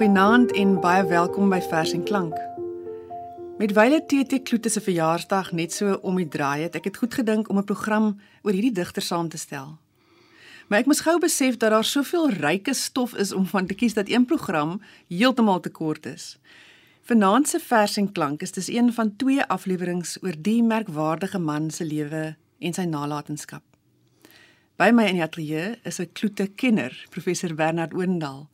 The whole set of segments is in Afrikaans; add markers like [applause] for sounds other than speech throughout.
Goeienaand en baie welkom by Vers en Klank. Met wyle TT Kloete se verjaarsdag net so om die draai het ek het goed gedink om 'n program oor hierdie digter saam te stel. Maar ek moes gou besef dat daar soveel ryke stof is om van te kies dat een program heeltemal te kort is. Vanaand se Vers en Klank is dis een van twee afleweringe oor die merkwaardige man se lewe en sy nalatenskap. By my in die ateljee is 'n kloete kenner, professor Bernard Oendal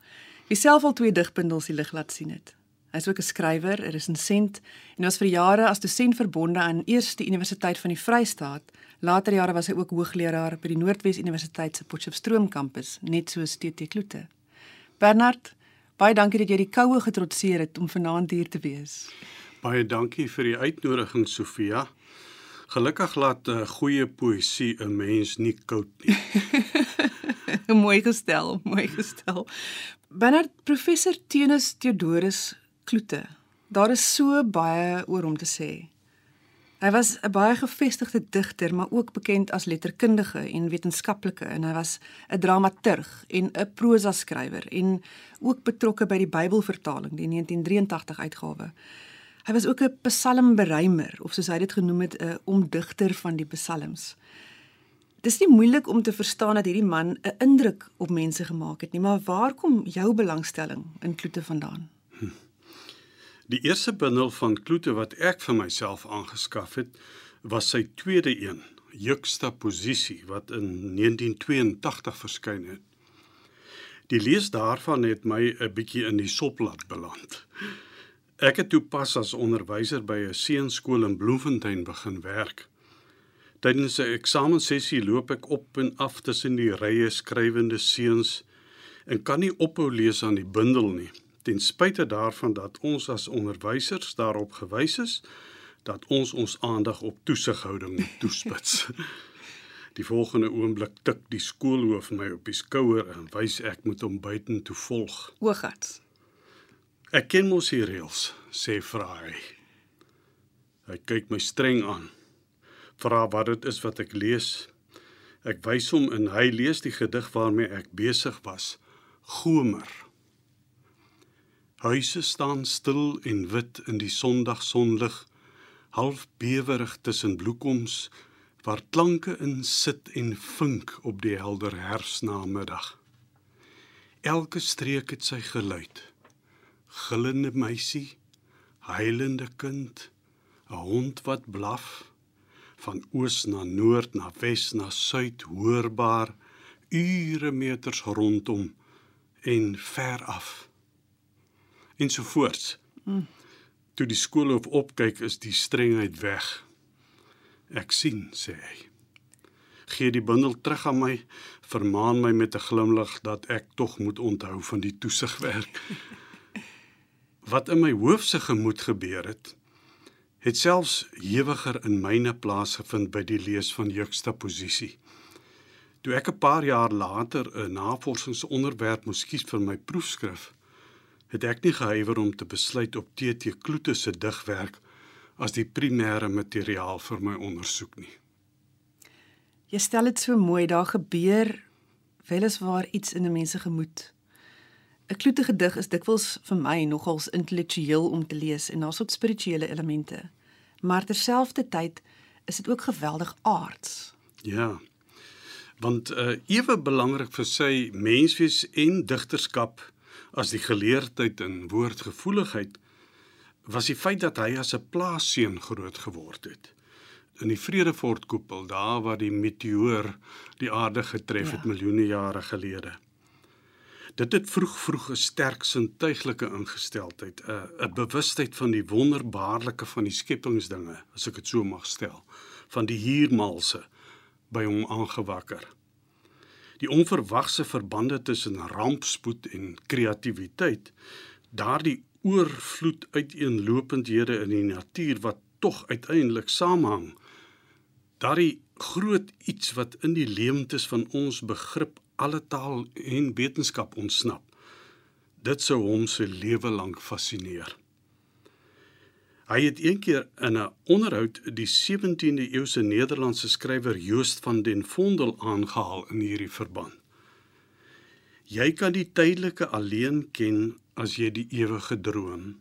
wie self al twee digbundels die lig laat sien het. Hy is ook 'n skrywer, 'n resensent en was vir jare as dosent verbonde aan Eerste Universiteit van die Vrystaat. Later jare was hy ook hoogleraar by die Noordwes Universiteit se Potchefstroom kampus, net soos TT Kloete. Bernard, baie dankie dat jy die koue getrotseer het om vanaand hier te wees. Baie dankie vir die uitnodiging, Sofia. Gelukkig laat 'n uh, goeie poësie 'n mens nie koud nie. [laughs] [laughs] mooi gestel, mooi gestel. Bernard professor Tenus Theodorus Kloete. Daar is so baie oor hom te sê. Hy was 'n baie gevestigde digter, maar ook bekend as letterkundige en wetenskaplike en hy was 'n dramaturg en 'n prosa skrywer en ook betrokke by die Bybelvertaling, die 1983 uitgawe. Hy was ook 'n psalmberymer of soos hy dit genoem het, 'n omdigter van die psalms. Dis nie moeilik om te verstaan dat hierdie man 'n indruk op mense gemaak het nie, maar waar kom jou belangstelling in Kloete vandaan? Hm. Die eerste bundel van Kloete wat ek vir myself aangeskaf het, was sy tweede een, Juxtaposisie wat in 1982 verskyn het. Die lees daarvan het my 'n bietjie in die sop laat beland. Ek het toe pas as onderwyser by 'n seunskool in Bloemfontein begin werk. Tydens 'n eksamensessie loop ek op en af tussen die rye skrywende seuns en kan nie ophou lees aan die bundel nie. Ten spyte daarvan dat ons as onderwysers daarop gewys is dat ons ons aandag op toesighouding moet toespits. [laughs] Die volgende oomblik tik die skoolhoof my op die skouer en wys ek moet hom buitentoe volg. Oogats. Ek ken mos hier reëls, sê Vraai. Hy kyk my streng aan vra wat dit is wat ek lees. Ek wys hom en hy lees die gedig waarmee ek besig was. Gomer. Huise staan stil en wit in die sondagsonlig, half bewerig tussen bloekoms waar klanke in sit en vink op die helder herfsnamiddag. Elke streek het sy geluid. Gillende meisie, huilende kind, 'n hond wat blaf van oos na noord na wes na suid hoorbaar ure meters rondom en ver af. Ensovoorts. Mm. toe die skoolhoof opkyk is die strengheid weg. Ek sien sê hy. Gee die bundel terug aan my vermaan my met 'n glimlag dat ek tog moet onthou van die toesigwerk [laughs] wat in my hoofse gemoed gebeur het het selfs hewiger in myne plaasgevind by die lees van juxtaposisie. Toe ek 'n paar jaar later 'n navorsingsonderwerp moes kies vir my proefskrif, het ek nie gehuiwer om te besluit op TT Kloete se digwerk as die primêre materiaal vir my ondersoek nie. Jy stel dit so mooi, daar gebeur weliswaar iets in 'n mens se gemoed. 'n Kloete gedig is dikwels vir my nogals intellektueel om te lees en daar's ook spirituele elemente maar terselfdertyd is dit ook geweldig aards. Ja. Want uh ewe belangrik vir sy menswees en digterskap as die geleerdheid en woordgevoeligheid was die feit dat hy as 'n plaasseun groot geword het. In die Vredefort koepel, daar waar die meteoor die aarde getref ja. het miljoene jare gelede. Dit het vroeg vroeg 'n sterk sintuiglike ingesteldheid, 'n 'n bewustheid van die wonderbaarlike van die skepingsdinge, as ek dit so mag stel, van die hiermalse by hom aangewakker. Die onverwagse verbande tussen rampspoed en kreatiwiteit, daardie oorvloed uiteenlopendhede in die natuur wat tog uiteindelik samehang. Daardie groot iets wat in die leemtes van ons begrip alle taal en wetenskap ontsnap. Dit sou hom se lewe lank fascineer. Hy het eendag in 'n onderhoud die 17de eeuse Nederlandse skrywer Joost van den Vondel aangehaal in hierdie verband. Jy kan die tydelike alleen ken as jy die ewige droom.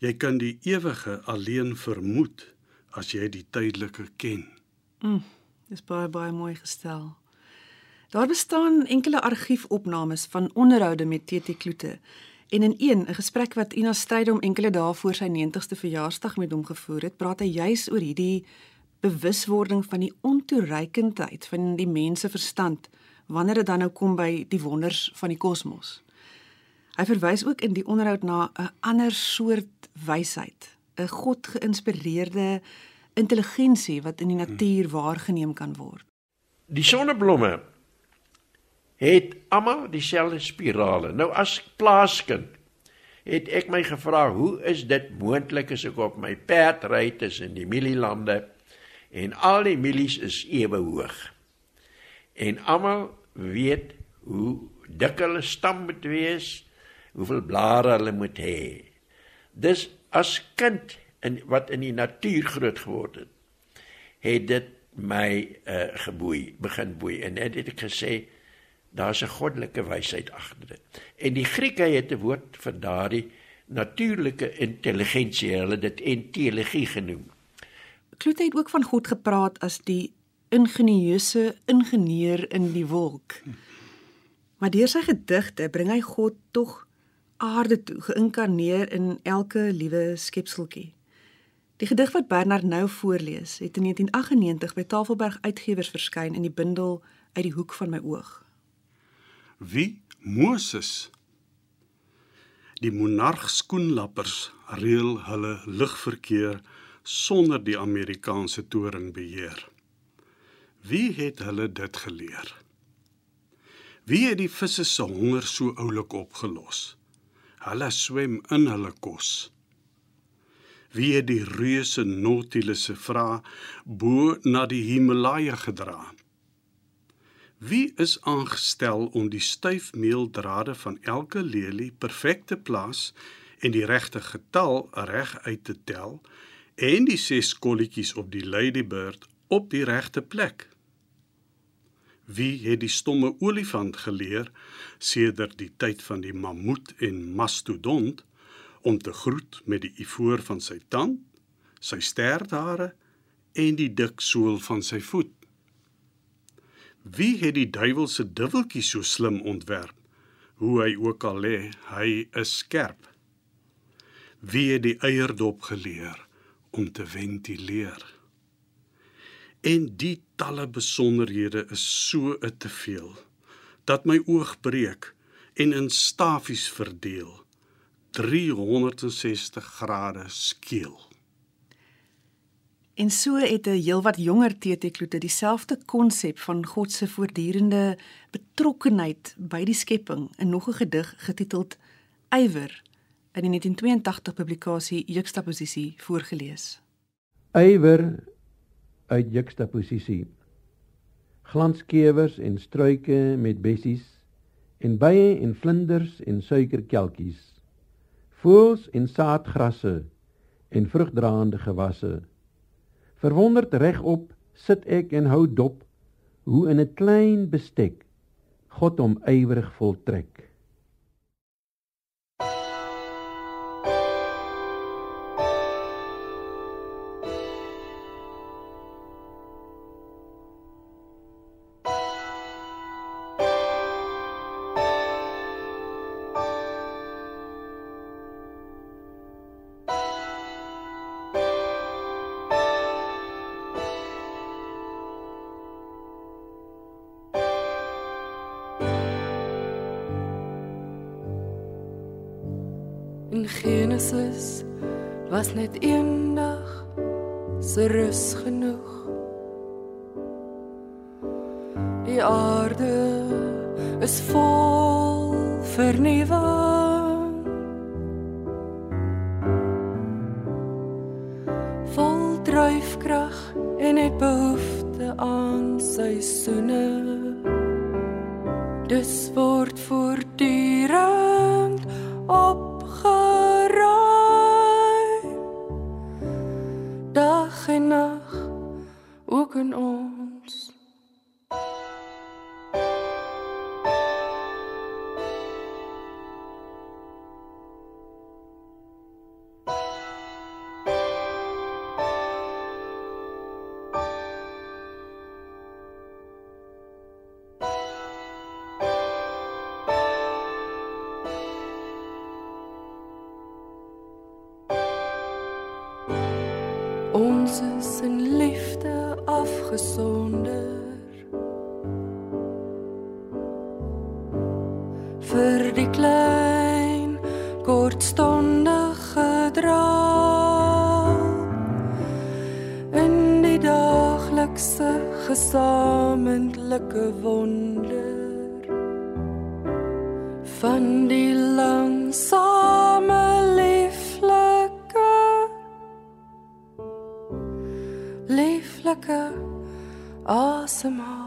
Jy kan die ewige alleen vermoed as jy die tydelike ken. Mm, dis baie baie mooi gestel. Daar bestaan enkele argiefopnames van onderhoude met TT Kloete. En in een, 'n gesprek wat Ina Strydom enkele dae voor sy 90ste verjaarsdag met hom gevoer het, praat hy juis oor hierdie bewuswording van die ontoereikendheid van die mens se verstand wanneer dit dan nou kom by die wonders van die kosmos. Hy verwys ook in die onderhoud na 'n ander soort wysheid, 'n God geïnspireerde intelligensie wat in die natuur waargeneem kan word. Die sonneblomme het almal dieselfde spirale. Nou as plaaskind het ek my gevra, hoe is dit moontlik as ek op my perd ry tussen die mielielande en al die mielies is ewe hoog. En almal weet hoe dik hulle stam moet wees, hoeveel blare hulle moet hê. Dis as kind in wat in die natuur groot geword het, het dit my uh, geboei, begin boei en net het ek gesê daar's 'n goddelike wysheid agter dit. En die Grieke het 'n woord vir daardie natuurlike intelligensie, hulle dit intelligie genoem. Kloete het ook van God gepraat as die ingenieuse ingenieur in die wolk. Maar deur sy gedigte bring hy God tog aarde toe, geïnkarneer in elke liewe skepseltjie. Die gedig wat Bernard nou voorlees, het in 1998 by Tafelberg Uitgewers verskyn in die bundel Uit die hoek van my oog. Wie Moses Die monarg skoenlappers reël hulle lugverkeer sonder die Amerikaanse toring beheer. Wie het hulle dit geleer? Wie het die visse se honger so oulik opgelos? Hulle swem in hulle kos. Wie het die reuse Nautilus se vra bo na die Himalaja gedra? Wie is aangestel om die styfmeeldrade van elke lelie perfek te plaas en die regte getal reg uit te tel en die ses kolletjies op die ladybird op die regte plek? Wie het die stomme olifant geleer sedert die tyd van die mammoet en mastodont om te groet met die ivoor van sy tand, sy sterthare en die dik sool van sy voet? Wie het die duiwel se dubbeltjie so slim ontwerp? Hoe hy ook al lê, hy is skerp. Wie het die eierdop geleer om te ventileer? En die talle besonderhede is so te veel dat my oog breek en in stafies verdeel 360 grade skeel. En so het 'n heelwat jonger TT Kloete dieselfde konsep van God se voortdurende betrokkenheid by die skepping in nog 'n gedig getiteld Ywer in die 1982 publikasie Juxtaposisie voorgeles. Ywer uit juxtaposisie. Glanskewers en struike met bessies en bye en vlinders en suikerkelkies. Voëls en saadgrasse en vrugdraande gewasse. Verwonderd regop sit ek en hou dop hoe in 'n klein bestek God hom ywerig voltrek. In Genesis was net een dag se rus genoeg. Die aarde is vol vernuwing. Van die langsame lieflike lieflike asemhaal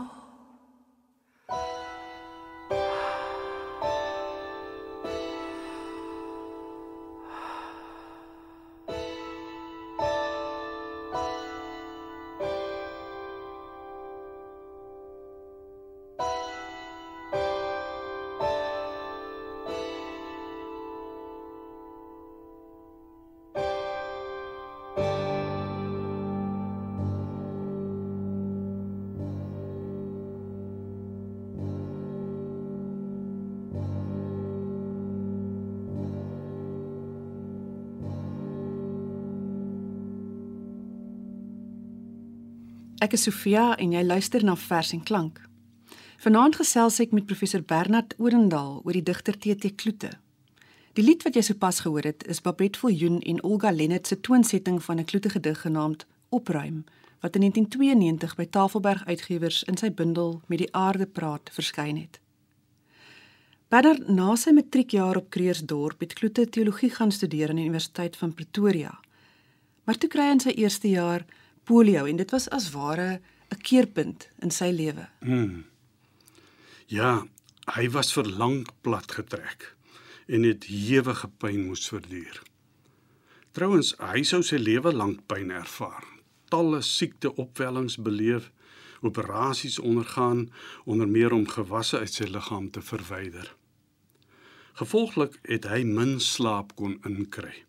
Ek is Sofia en jy luister na Vers en Klank. Vanaand gesels ek met professor Bernard Orendaal oor die digter TT Kloete. Die lied wat jy sopas gehoor het, is Babette Viljoen en Olga Lennet se toonsetting van 'n Kloete gedig genaamd Opruim, wat in 1992 by Tafelberg Uitgewers in sy bundel Met die aarde praat verskyn het. Bernard na sy matriekjaar op Creersdorp het Kloete teologie gaan studeer aan die Universiteit van Pretoria. Maar toe kry hy in sy eerste jaar polio en dit was as ware 'n keerpunt in sy lewe. Ja, hy was vir lank plat getrek en het ewige pyn moes verduur. Trouwens, hy sou sy lewe lank pyn ervaar. Talle siekte opwellings beleef, operasies ondergaan onder meer om gewasse uit sy liggaam te verwyder. Gevolglik het hy min slaap kon inkry.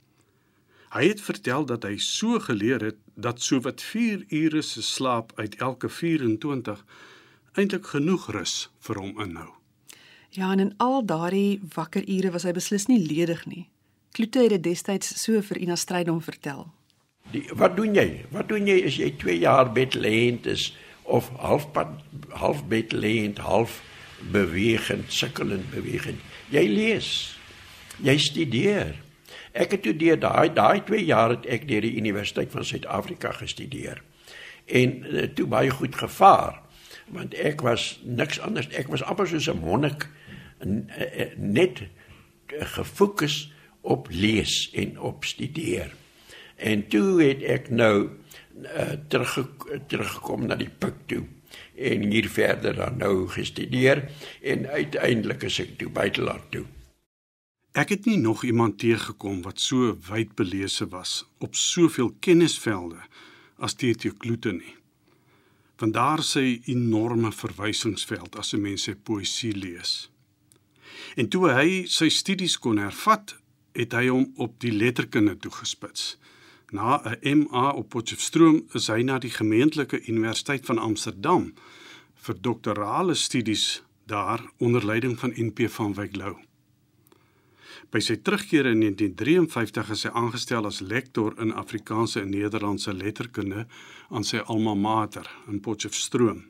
Hy het vertel dat hy so geleer het dat sowat 4 ure se slaap uit elke 24 eintlik genoeg rus vir hom inhou. Ja, en in al daardie wakker ure was hy beslis nie ledig nie. Kloete het dit destyds so vir Ina Strydom vertel. Die, wat doen jy? Wat doen jy as jy 2 jaar bedlêend is of halfpad half bedlêend, half bewegend, sukkelend bewegend? Jy lees. Jy studeer. Ek het toe deur daai daai 2 jaar het ek deur die Universiteit van Suid-Afrika gestudeer. En uh, toe baie goed gevaar want ek was niks anders ek was amper soos 'n monnik net gefokus op lees en op studeer. En toe het ek nou uh, terug teruggekom na die pik toe en hier verder dan nou gestudeer en uiteindelik is ek toe buiteland toe. Ek het nie nog iemand teëgekom wat so wydbelese was op soveel kennisvelde as T.T. Kloete nie. Want daar sy enorme verwysingsveld as 'n mens sy poësie lees. En toe hy sy studies kon hervat, het hy hom op die letterkunde toegespits. Na 'n MA op Potchefstroom is hy na die gemeentelike universiteit van Amsterdam vir doktorale studies daar onder leiding van NP van Wyk Lou. By sy terugkeer in 1953 is hy aangestel as lektor in Afrikaanse en Nederlandse letterkunde aan sy alma mater in Potchefstroom.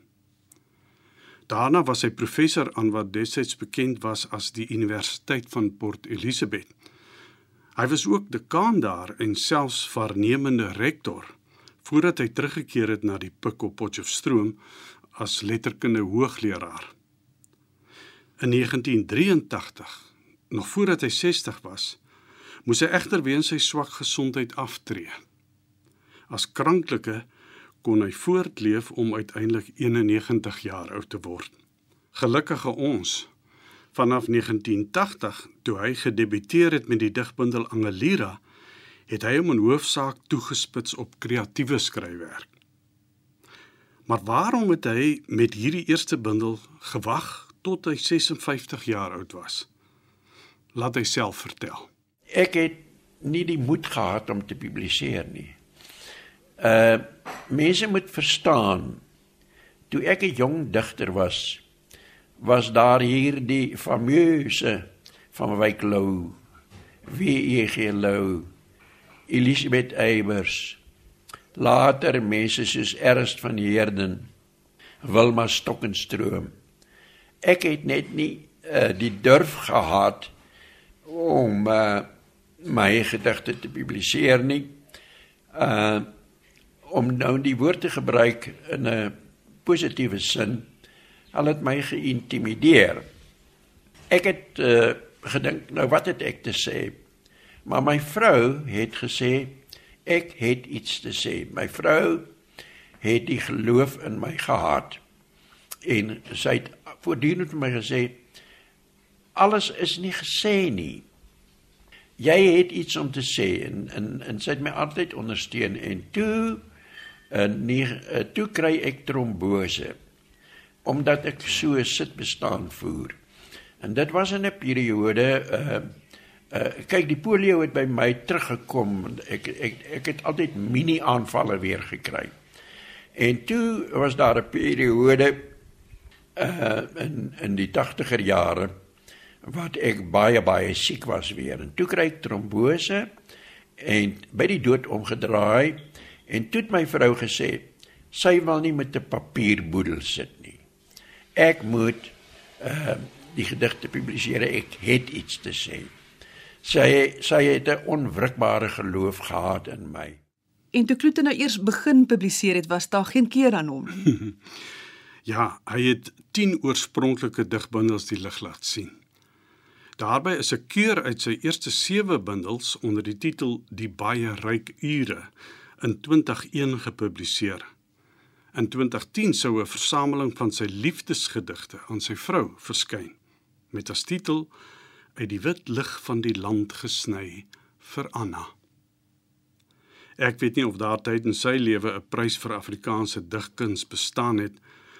Daarna was hy professor aan wat destyds bekend was as die Universiteit van Port Elizabeth. Hy was ook dekaan daar en selfs waarnemende rektor voordat hy teruggekeer het na die Pik op Potchefstroom as letterkunde hoogleraar. In 1983 Nog voordat hy 60 was, moes hy egter weens sy swak gesondheid aftree. As kranklike kon hy voortleef om uiteindelik 91 jaar oud te word. Gelukkige ons vanaf 1980 toe hy gedebuteer het met die digbundel Angelira, het hy hom in hoofsaak toegespits op kreatiewe skryfwerk. Maar waarom het hy met hierdie eerste bundel gewag tot hy 56 jaar oud was? Laat hy self vertel. Ek het nie die moed gehad om te publiseer nie. Uh mense moet verstaan toe ek 'n jong digter was, was daar hier die fameuse van Wyk Lou, W.E.G. Lou, Elisabeth Eybers, later mense soos Ernst van Heerden, Wilma Stokkenstroom. Ek het net nie uh, die durf gehad om uh, my gedigte te publiseer nie. Uh om nou die woord te gebruik in 'n positiewe sin, al het my geïntimideer. Ek het uh, gedink, nou wat het ek te sê? Maar my vrou het gesê ek het iets te sê. My vrou het die geloof in my gehad en sy het voortdurend vir my gesê alles is nie gesê nie jy het iets om te sê en en en sy het my altyd ondersteun en toe en nie eh, toe kry ek trombose omdat ek so sit bestaan voer. En dit was in 'n periode uh uh kyk die polio het by my teruggekom. Ek ek ek het altyd mini aanvalle weer gekry. En toe was daar 'n periode uh in in die 80er jare wat ek baie baie siek was weer en toe kry ek trombose en by die dood omgedraai en toe het my vrou gesê sy wil nie met 'n papierboedel sit nie. Ek moet uh die gedigte publiseer. Ek het iets te sê. Sy sy het 'n onwrikbare geloof gehad in my. En toe Kloete nou eers begin publiseer het, was daar geen keer aan hom nie. [laughs] ja, hy het 10 oorspronklike digbundels die lig laat sien. Daarby is 'n keur uit sy eerste 7 bundels onder die titel Die baie ryk ure in 2001 gepubliseer. In 2010 sou 'n versameling van sy liefdesgedigte aan sy vrou verskyn met as titel Uit die wit lig van die land gesny vir Anna. Ek weet nie of daar tydens sy lewe 'n prys vir Afrikaanse digkuns bestaan het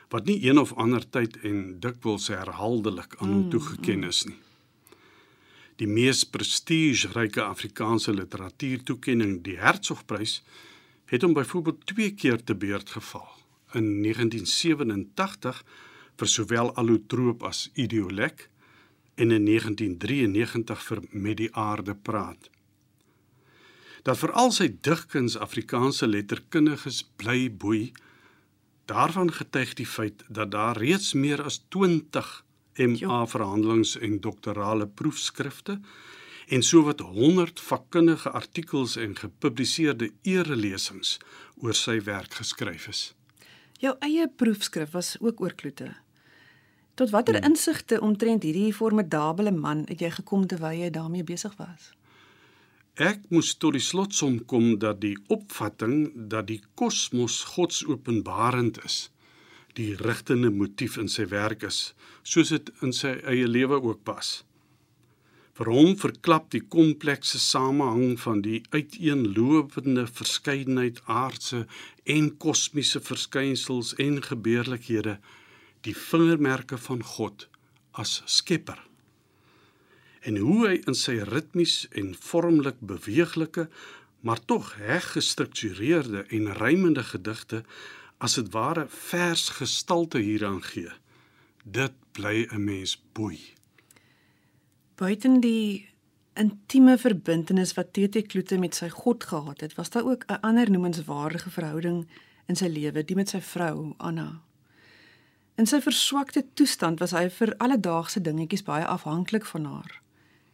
wat nie een of ander tyd en dikwels herhaaldelik aan hom toegeken is nie. Die mees prestigeryke Afrikaanse literatuurtoekenning, die Hertzogprys, het hom byvoorbeeld twee keer te beurt geval. In 1987 vir sowel Allotroop as Idiolek en in 1993 vir Met die aarde praat. Dat veral sy digkuns Afrikaanse letterkundiges bly boei, daarvan getuig die feit dat daar reeds meer as MA verhandelings en doktorale proefskrifte en sowat 100 vakkundige artikels en gepubliseerde erelesings oor sy werk geskryf is. Jou eie proefskrif was ook oor Kloete. Tot watter hmm. insigte omtrent hierdie formidable man het jy gekom terwyl jy daarmee besig was? Ek moes tot die slotsom kom dat die opvatting dat die kosmos godsopenbarend is, die rigtende motief in sy werk is, soos dit in sy eie lewe ook pas. Vir hom verklap die komplekse samehang van die uiteenlopende verskeidenheid aardse en kosmiese verskynsels en gebeurlikhede die vingermerke van God as Skepper. En hoe hy in sy ritmies en vormlik beweeglike, maar tog reg gestruktureerde en rymende gedigte as dit ware vers gestalte hieraan gee. Dit bly 'n mens boei. Buiten die intieme verbintenis wat TT Kloete met sy God gehad het, was daar ook 'n ander noemenswaardige verhouding in sy lewe, die met sy vrou Anna. In sy verswakte toestand was hy vir alledaagse dingetjies baie afhanklik van haar.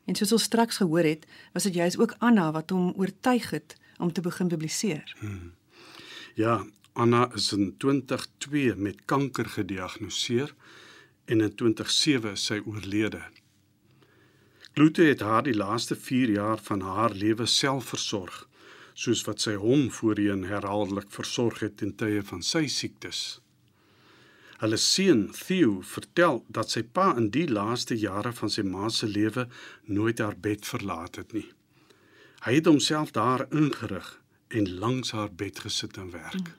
En soos ons straks gehoor het, was dit juist ook Anna wat hom oortuig het om te begin publiseer. Hmm. Ja, Anna is in 2002 met kanker gediagnoseer en in 2007 is sy oorlede. Kloete het haar die laaste 4 jaar van haar lewe self versorg, soos wat sy hom voorheen herhaaldelik versorg het in tye van sy siektes. Hulle seun Theo vertel dat sy pa in die laaste jare van sy ma se lewe nooit haar bed verlaat het nie. Hy het homself daar ingerig en langs haar bed gesit en werk.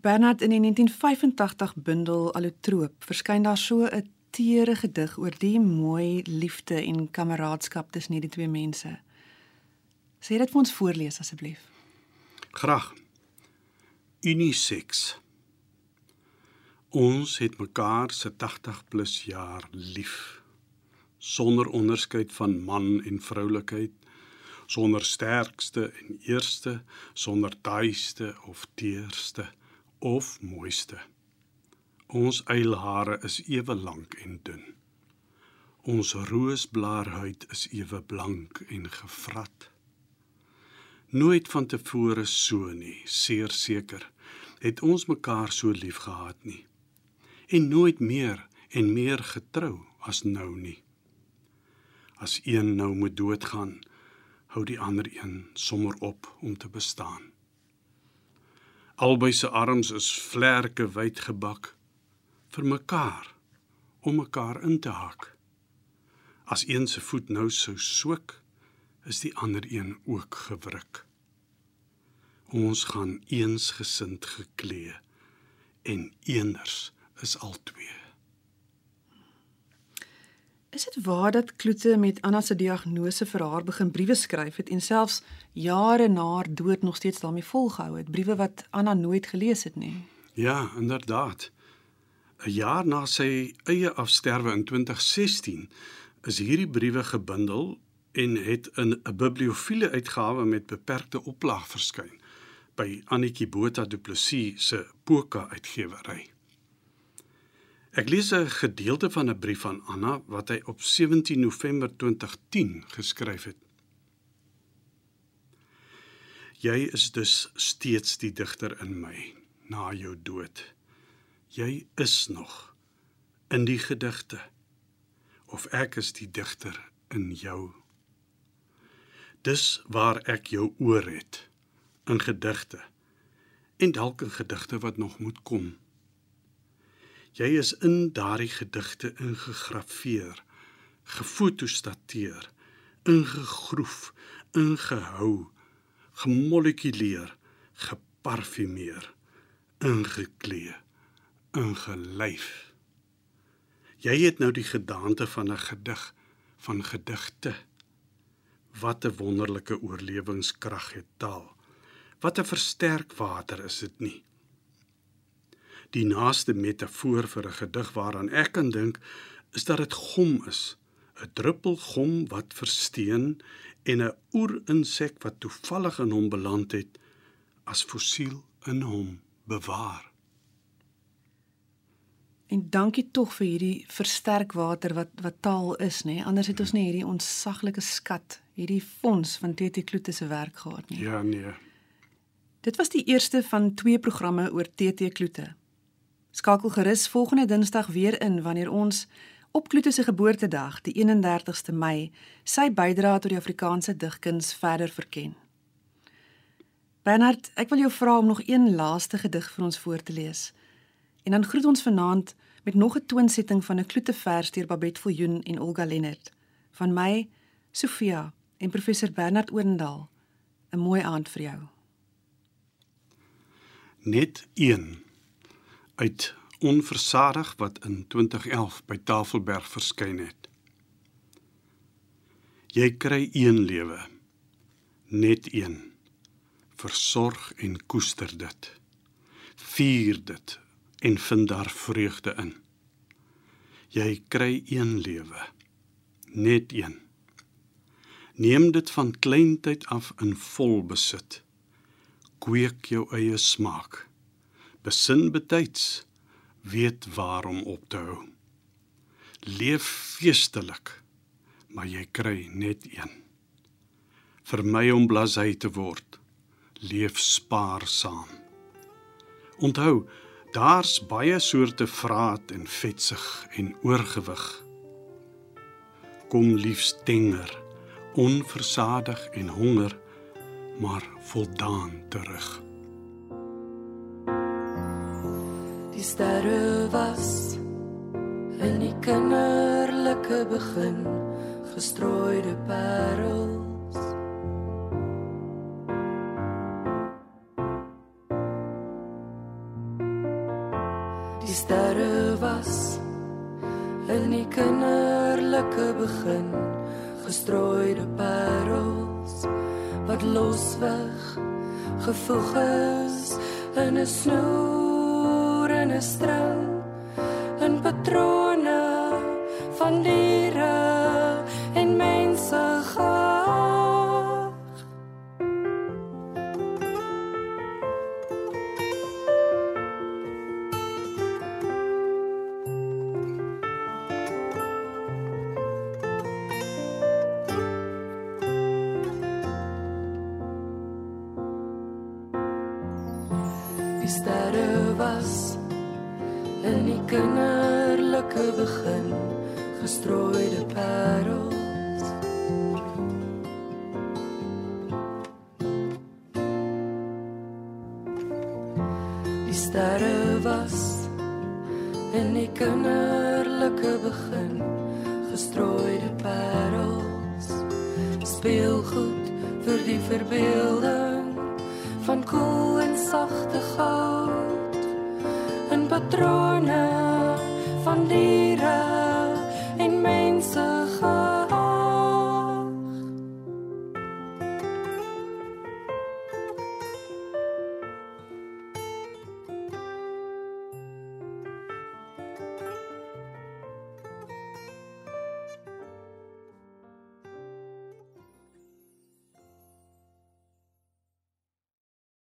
Bernard in die 1985 bundel Allotroop verskyn daar so 'n teere gedig oor die mooi liefde en kameraadskap tussen hierdie twee mense. Sê dit vir ons voorlees asseblief. Graag. Unisex. Ons het mekaar se 80 plus jaar lief. Sonder onderskeid van man en vroulikheid, sonder sterkste en eerste, sonder taaiste of teerste of mooiste. Ons eilhare is ewe lank en dun. Ons roosblaarhuid is ewe blank en gevrat. Nooit van tevore so nie, seer seker, het ons mekaar so lief gehad nie. En nooit meer en meer getrou as nou nie. As een nou moet doodgaan, hou die ander een sommer op om te bestaan. Albei se arms is vlerke wyd gebak vir mekaar om mekaar in te hak. As een se voet nou sou swik, is die ander een ook gewrik. Ons gaan eensgesind geklee en eenders is al twee. Is dit waar dat Kloete met Anna se diagnose vir haar begin briewe skryf het en selfs jare na haar dood nog steeds daarmee volgehou het, briewe wat Anna nooit gelees het nie? Ja, inderdaad. 'n Jaar na sy eie afsterwe in 2016 is hierdie briewe gebundel en het in 'n bibliofiele uitgawe met beperkte oplaag verskyn by Annetjie Botha Du Plessis se Poka uitgewery. Ek lees 'n gedeelte van 'n brief van Anna wat hy op 17 November 2010 geskryf het. Jy is dus steeds die digter in my na jou dood. Jy is nog in die gedigte of ek is die digter in jou. Dis waar ek jou oor het in gedigte en dalk in gedigte wat nog moet kom. Jy is in daardie gedigte ingegrafieer, gefotostateer, ingegroef, ingehou, gemolekuleer, geparfumeer, ingeklee, ingelyf. Jy het nou die gedaante van 'n gedig, van gedigte. Wat 'n wonderlike oorlewingskrag het taal. Wat 'n versterkwater is dit nie? Die naaste metafoor vir 'n gedig waaraan ek kan dink, is dat dit gom is, 'n druppel gom wat versteen en 'n oerinsek wat toevallig in hom beland het as fossiel in hom bewaar. En dankie tog vir hierdie versterkwater wat wat taal is, nê? Anders het ons nie hierdie onsaglike skat, hierdie fonds van TT Kloete se werk gehad nie. Ja, nee. Dit was die eerste van twee programme oor TT Kloete. Skakel gerus volgende Dinsdag weer in wanneer ons op Kloete se geboortedag, die 31ste Mei, sy bydrae tot die Afrikaanse digkuns verder verken. Bernard, ek wil jou vra om nog een laaste gedig vir ons voor te lees. En dan groet ons vanaand met nog 'n toonsetting van 'n Kloete vers deur Babette Viljoen en Olga Lennert. Van my, Sofia en professor Bernard Oendal. 'n Mooi aand vir jou. Net een uit onversadig wat in 2011 by Tafelberg verskyn het. Jy kry een lewe, net een. Versorg en koester dit. Vier dit en vind daar vreugde in. Jy kry een lewe, net een. Neem dit van kleintyd af in vol besit. Kweek jou eie smaak besin betyds weet waarom op te hou. Leef feestelik maar jy kry net een. Vir my om blasey te word leef spaarsaam. Onthou daar's baie soorte vraat en vetsig en oorgewig. Kom liefs tenger onversadig en honger maar voldaan terug Die sterre was in die kinderlike begin? Gestrooide parels. Die sterre was in die kinderlike begin? Gestrooide parels wat losweg gevoeg is in 'n snoer 'n string in patrone sterre was in die kinderlike begin. Gestrooide parels speelgoed vir die verbeelding van koel en sagte goud. En patrone van die